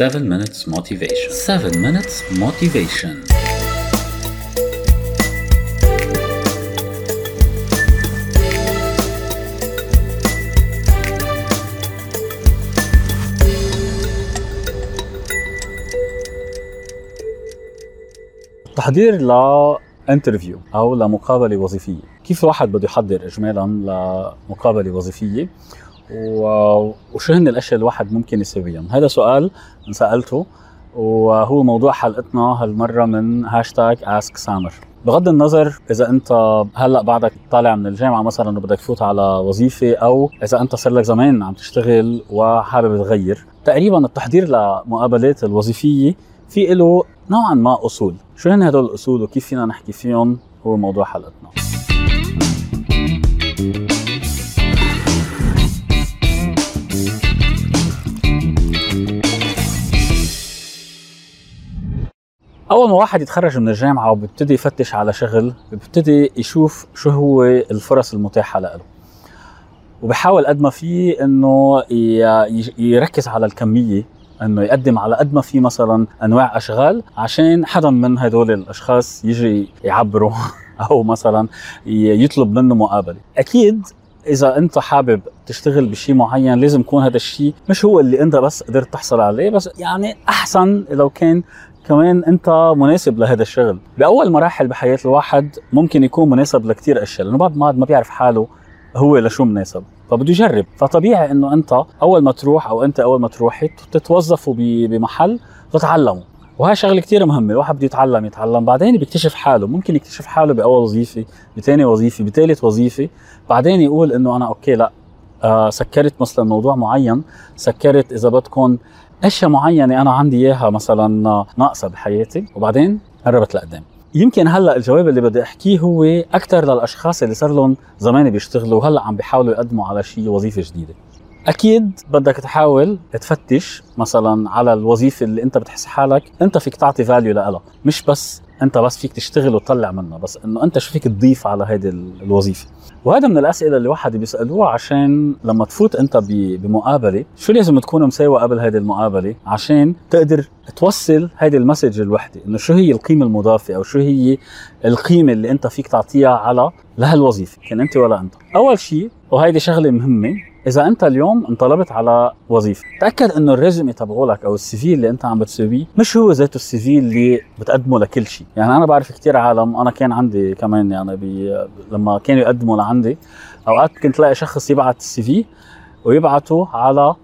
7 minutes motivation. 7 minutes motivation. تحضير لانترفيو أو لمقابله وظيفية. كيف الواحد بده يحضر اجمالا لمقابله وظيفية؟ وشو هن الأشياء اللي الواحد ممكن يسويهم. هذا سؤال سألته وهو موضوع حلقتنا هالمرة من هاشتاج اسك سامر بغض النظر إذا أنت هلأ بعدك طالع من الجامعة مثلا وبدك تفوت على وظيفة أو إذا أنت صار لك زمان عم تشتغل وحابب تغير تقريبا التحضير لمقابلات الوظيفية في له نوعا ما أصول. شو هن هدول الأصول وكيف فينا نحكي فيهم؟ هو موضوع حلقتنا. أول ما واحد يتخرج من الجامعة وبيبتدي يفتش على شغل بيبتدي يشوف شو هو الفرص المتاحة له وبحاول قد ما فيه إنه يركز على الكمية إنه يقدم على قد ما في مثلا أنواع أشغال عشان حدا من هدول الأشخاص يجي يعبره أو مثلا يطلب منه مقابلة. أكيد إذا أنت حابب تشتغل بشيء معين لازم يكون هذا الشيء مش هو اللي أنت بس قدرت تحصل عليه بس يعني أحسن لو كان كمان انت مناسب لهذا الشغل. بأول مراحل بحياة الواحد ممكن يكون مناسب لكثير أشياء لأنه بعد ما ما بيعرف حاله هو لشو مناسب فبده يجرب. فطبيعي إنه أنت أول ما تروح أو أنت أول ما تروحي تتوظفوا بمحل تتعلموا. وهي شغلة كثير مهمة الواحد بده يتعلم يتعلم بعدين بيكتشف حاله. ممكن يكتشف حاله بأول وظيفة بثاني وظيفة بثالث وظيفة بعدين يقول إنه أنا أوكي لأ آه سكرت مثلا موضوع معين سكرت إذا بدكم أشياء معينة أنا عندي إياها مثلا ناقصة بحياتي وبعدين قربت لقدام. يمكن هلأ الجواب اللي بدي أحكيه هو أكثر للأشخاص اللي صار لهم زمان بيشتغلوا وهلأ عم بيحاولوا يقدموا على شيء وظيفة جديدة. أكيد بدك تحاول تفتش مثلا على الوظيفة اللي أنت بتحس حالك أنت فيك تعطي فاليو لها مش بس انت بس فيك تشتغل وتطلع منها بس انه انت شو فيك تضيف على هذه الوظيفة؟ وهذا من الأسئلة اللي واحد بيسألوها عشان لما تفوت انت بمقابلة شو لازم تكون مساوي قبل هذه المقابلة؟ عشان تقدر توصل هذه ال message الوحدة إنه شو هي القيمة المضافة أو شو هي القيمة اللي انت فيك تعطيها على لهالوظيفة كان انت ولا انت. أول شيء وهيدي شغلة مهمة إذا أنت اليوم انطلبت على وظيفة تأكد إنه ال resume تبعولك أو ال CV اللي أنت عم بتسويه مش هو ذاته ال CV اللي بتقدمه لكل شيء. يعني أنا بعرف كثير عالم أنا كان عندي كمان يعني بي لما كانوا يقدموا لعندي أوقات كنت لاقي شخص يبعت ال CV ويبعته على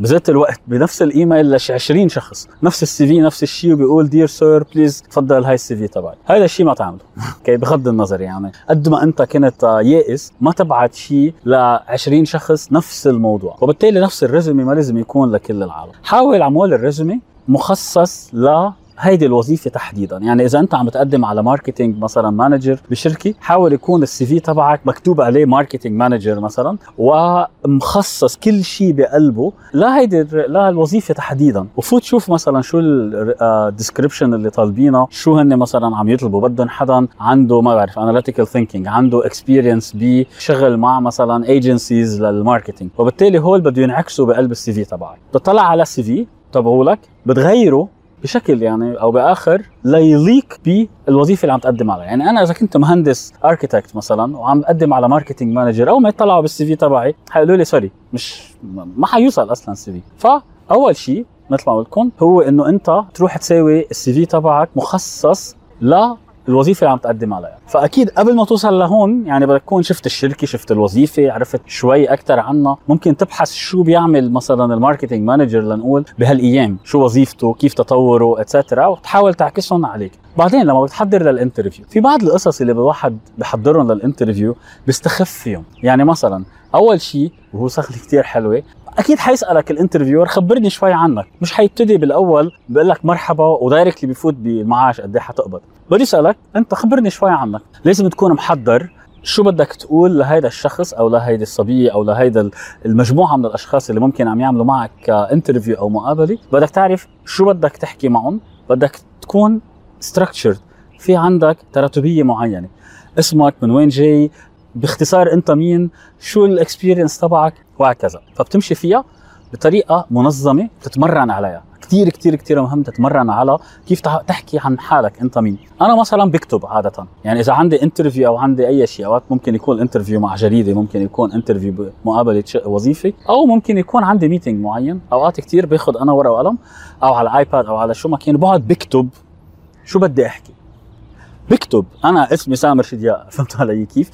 بذات الوقت بنفس الإيميل لش 20 شخص. نفس ال CV نفس الشيء وبيقول dear sir please تفضل هاي ال CV تبعي. هذا الشيء ما تعمله. okay بغض النظر يعني. قد ما أنت كنت يائس ما تبعت شيء ل 20 شخص نفس الموضوع. وبالتالي نفس ال resume ما لازم يكون لكل العالم. حاول عمول ال resume مخصص ل هيدي الوظيفة تحديدا. يعني إذا أنت عم بتقدم على marketing مثلا manager بشركة حاول يكون ال CV تبعك مكتوب عليه marketing manager مثلا ومخصص كل شيء بقلبه. لهيدي الر- لهالوظيفه تحديدا. وفوت شوف مثلا شو ال description اللي طالبينه شو هن مثلا عم يطلبوا. بدهم حدا عنده ما بعرف analytical thinking عنده experience بشغل مع مثلا agencies لل marketing وبالتالي هول بده ينعكسوا بقلب ال CV تبعك. بتطلع على ال CV تبعولك بتغيره بشكل يعني أو بآخر ليليق بالوظيفة اللي عم تقدم عليها، يعني أنا إذا كنت مهندس architect مثلا وعم بقدم على marketing manager اول ما يطلعوا بال CV تبعي حيقولوا لي sorry مش ما حيوصل أصلا ال CV، فأول شيء مثل ما قلت لكم هو إنه أنت تروح تساوي ال CV تبعك مخصص ل الوظيفة اللي عم تقدم عليها. فأكيد قبل ما توصل لهون يعني بدك تكون شفت الشركة شفت الوظيفة عرفت شوي أكثر عنها. ممكن تبحث شو بيعمل مثلا ال marketing manager لنقول بهالأيام شو وظيفته كيف تطوره et cetera وتحاول تعكسهم عليك. بعدين لما بتحضر لل interview في بعض القصص اللي الواحد بحضرهم لل interview بيستخف فيهم. يعني مثلا أول شيء وهو شغلة كثير حلوة أكيد حيسألك ال interviewer خبرني شوي عنك. مش حيبتدي بالأول بيقول لك مرحبا و directly بفوت بالمعاش قد إيه حتقبض. بدي أسألك أنت خبرني شوي عنك. لازم تكون محضر شو بدك تقول لهيدا الشخص أو لهيدي الصبية أو لهيدا المجموعة من الأشخاص اللي ممكن عم يعملوا معك interview أو مقابلة. بدك تعرف شو بدك تحكي معهم. بدك تكون structured. في عندك تراتبية معينة. اسمك من وين جاي باختصار انت مين شو ال experience تبعك وهكذا. فبتمشي فيها بطريقة منظمة تتمرن عليها. كثير كثير كثير مهم تتمرن على كيف تحكي عن حالك انت مين. أنا مثلا بكتب عادة. يعني إذا عندي interview أو عندي أي شيء أوقات ممكن يكون interview مع جريدة ممكن يكون interview بمقابلة وظيفه أو ممكن يكون عندي meeting معين. أوقات كثير باخذ أنا ورقة وقلم أو على ال iPad أو على شو ما كان بقعد بكتب شو بدي أحكي. بكتب أنا اسمي سامر شدياق فهمت علي كيف؟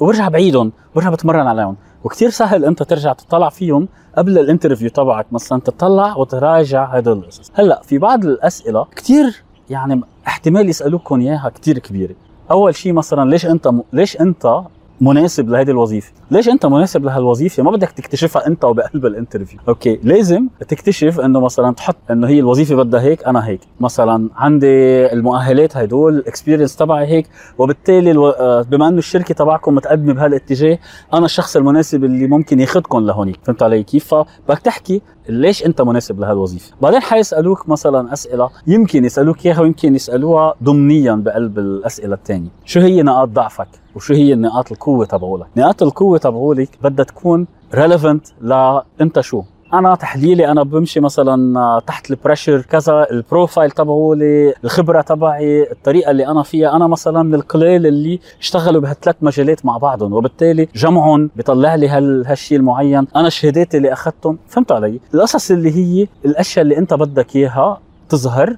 وبرجع بعيدهم برجع بتمرن عليهم. وكتير سهل أنت ترجع تطلع فيهم قبل ال interview تبعك. مثلا تطلع وتراجع هدول القصص هلأ في بعض الأسئلة كتير يعني احتمال يسالوكم إياها كتير كبيرة. أول شيء مثلا ليش أنت م... ليش أنت مناسب لهذه الوظيفة. ليش أنت مناسب لهالوظيفه ما بدك تكتشفها أنت وبقلب ال interview. أوكي لازم تكتشف إنه مثلا تحط إنه هي الوظيفة بدها هيك أنا هيك. مثلا عندي المؤهلات هدول ال experience تبعي هيك وبالتالي. آه، بما إنه الشركة تبعكم متقدمة بهالاتجاه أنا الشخص المناسب اللي ممكن ياخذكم لهونيك. فهمت علي كيف؟ فبدك تحكي ليش أنت مناسب لهالوظيفه بعدين حيسألوك مثلا أسئلة يمكن يسألوك إياها ويمكن يسألوها ضمنيا بقلب الأسئلة الثانية شو هي نقاط ضعفك؟ وشو هي نقاط القوة تبعولك؟ نقاط القوة تبعولك بدها تكون relevant لأنت شو؟ أنا تحليلي أنا بمشي مثلا تحت ال pressure كذا ال profile تبعولي الخبرة تبعي الطريقة اللي أنا فيها. أنا مثلا من القليل اللي اشتغلوا بهالثلاث مجالات مع بعضهم وبالتالي جمعهم بيطلع لي هالشيء المعين. أنا شهاداتي اللي أخذتهم فهمت علي؟ القصص اللي هي الأشياء اللي أنت بدك إياها تظهر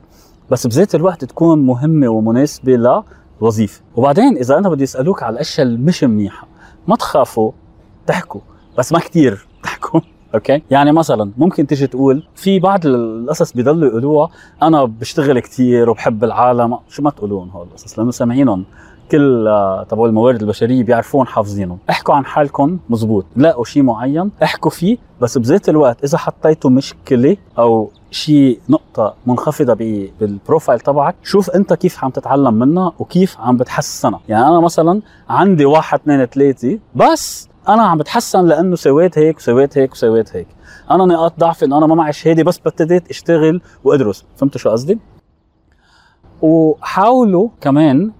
بس بذات الوقت تكون مهمة ومناسبة للوظيفه وبعدين إذا أنا بدي يسالوك على الأشياء اللي مش منيحة ما تخافوا تحكوا بس ما كتير تحكوا أوكي؟ يعني مثلا ممكن تيجي تقول في بعض القصص بيضلوا يقولوها أنا بشتغل كثير وبحب العالم شو ما تقولون هول القصص لأنه سامعينهم. كل آه، تبع الموارد البشرية بيعرفون حافظينهم. احكوا عن حالكم مزبوط. لاقوا شيء معين. احكوا فيه. بس بذات الوقت إذا حطيتوا مشكلة أو شيء نقطة منخفضة بال profile تبعك شوف أنت كيف عم تتعلم منها وكيف عم بتحسنها. يعني أنا مثلا عندي واحد اثنين ثلاثة بس أنا عم بتحسن لأنه سويت هيك وسويت هيك وسويت هيك. أنا نقاط ضعفي إنه أنا ما معي شهاده بس ابتديت أشتغل وأدرس. فهمتوا شو قصدي؟ وحاولوا كمان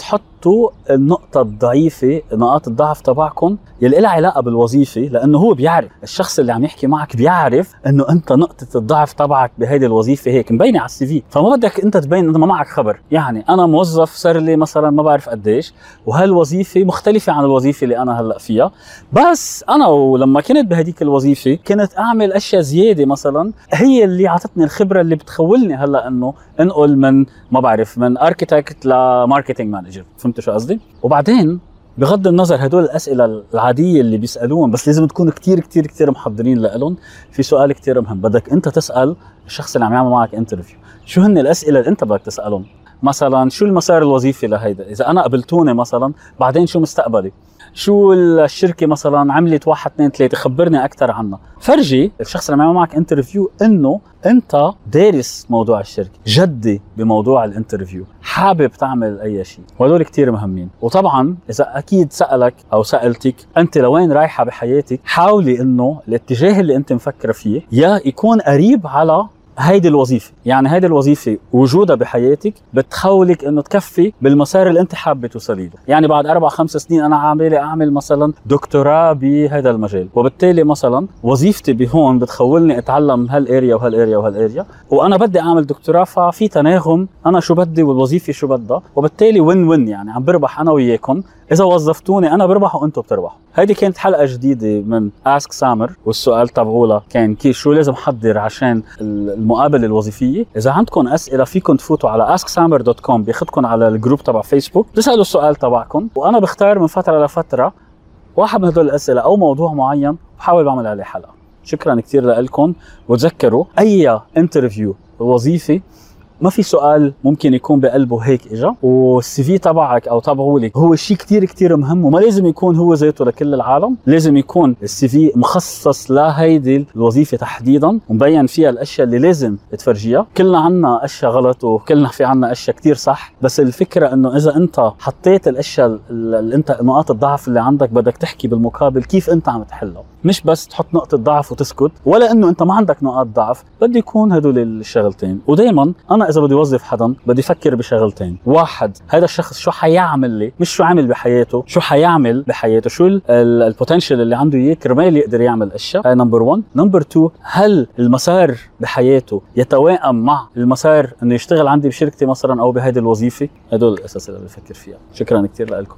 تحطوا النقطة الضعيفة نقاط الضعف تبعكم. يلي لها علاقة بالوظيفة لأنه هو بيعرف الشخص اللي عم يحكي معك بيعرف إنه أنت نقطة الضعف تبعك بهيدي الوظيفة هيك مبينة على ال CV. فما بدك أنت تبين إنه ما معك خبر. يعني أنا موظف صار لي مثلا ما بعرف قديش وهالوظيفة مختلفة عن الوظيفة اللي أنا هلأ فيها. بس أنا ولما كنت بهديك الوظيفة كنت أعمل أشياء زيادة مثلا. هي اللي عطتني الخبرة اللي بتخولني هلأ إنه انقل من ما بعرف من architect ل marketing manager فهمت شو قصدي؟ وبعدين بغض النظر هدول الأسئلة العادية اللي بيسألوهم بس لازم تكون كتير كتير كتير محضرين لهم في سؤال كتير مهم. بدك أنت تسأل الشخص اللي عم يعمل معك interview شو هن الأسئلة اللي أنت بدك تسألهم؟ مثلا شو المسار الوظيفي لهيدا؟ إذا أنا قبلتوني مثلا بعدين شو مستقبلي؟ شو الشركة مثلا عملت واحد اثنين ثلاثة؟ خبرني أكثر عنها. فرجي الشخص اللي عم معك interview إنه أنت دارس موضوع الشركة جدي بموضوع ال interview حابب تعمل أي شيء. وهدول كثير مهمين. وطبعا إذا أكيد سألك أو سألتك أنت لوين رايحة بحياتك حاولي إنه الاتجاه اللي أنت مفكره فيه يا يكون قريب على هيدي الوظيفة. يعني هيدي الوظيفة وجودها بحياتك بتخولك إنه تكفي بالمسار اللي أنت حابة توصلي له. يعني بعد أربع خمس سنين أنا عاملة أعمل مثلا دكتوراه بهذا المجال. وبالتالي مثلا وظيفتي بهون بتخولني أتعلم هال area وهال area وهال area وأنا بدي أعمل دكتوراه ففي تناغم أنا شو بدي والوظيفة شو بدها. وبالتالي وين وين يعني عم بربح أنا وياكم. إذا وظفتوني أنا بربح وأنتم بتربحوا. هيدي كانت حلقة جديدة من Ask سامر والسؤال تبعولها كان كيف شو لازم أحضر عشان المقابلة الوظيفية. إذا عندكم أسئلة فيكم تفوتوا على asksammer.com بياخذكم على ال group تبع فيسبوك تسالوا السؤال تبعكم وأنا بختار من فترة لفترة واحد من هدول الأسئلة أو موضوع معين بحاول بعمل عليه حلقة. شكرا كثير لكم وتذكروا أي interview وظيفي ما في سؤال ممكن يكون بقلبه هيك إجا وال CV تبعك أو تبعولك هو شيء كتير كتير مهم وما لازم يكون هو ذاته لكل العالم لازم يكون ال CV مخصص لهيدي الوظيفة تحديدا ومبين فيها الأشياء اللي لازم تفرجيها. كلنا عنا أشياء غلط وكلنا في عنا أشياء كتير صح بس الفكرة إنه إذا أنت حطيت الأشياء اللي أنت نقاط الضعف اللي عندك بدك تحكي بالمقابل كيف أنت عم تحلها. مش بس تحط نقطة ضعف وتسكت ولا إنه أنت ما عندك نقاط ضعف بدي يكون هدول الشغلتين. ودائما أنا إذا بدي أوظف حدا بدي أفكر بشغلتين. واحد هذا الشخص شو حيعمل لي؟ مش شو عمل بحياته شو حيعمل بحياته؟ شو ال potential اللي عنده إياه؟ كرمال يقدر يعمل أشياء. هاي number 1 number 2 هل المسار بحياته يتوائم مع المسار إنه يشتغل عندي بشركتي مثلا أو بهيدي الوظيفة؟ هدول الأساس اللي بفكر فيها. شكرا كثير لكم.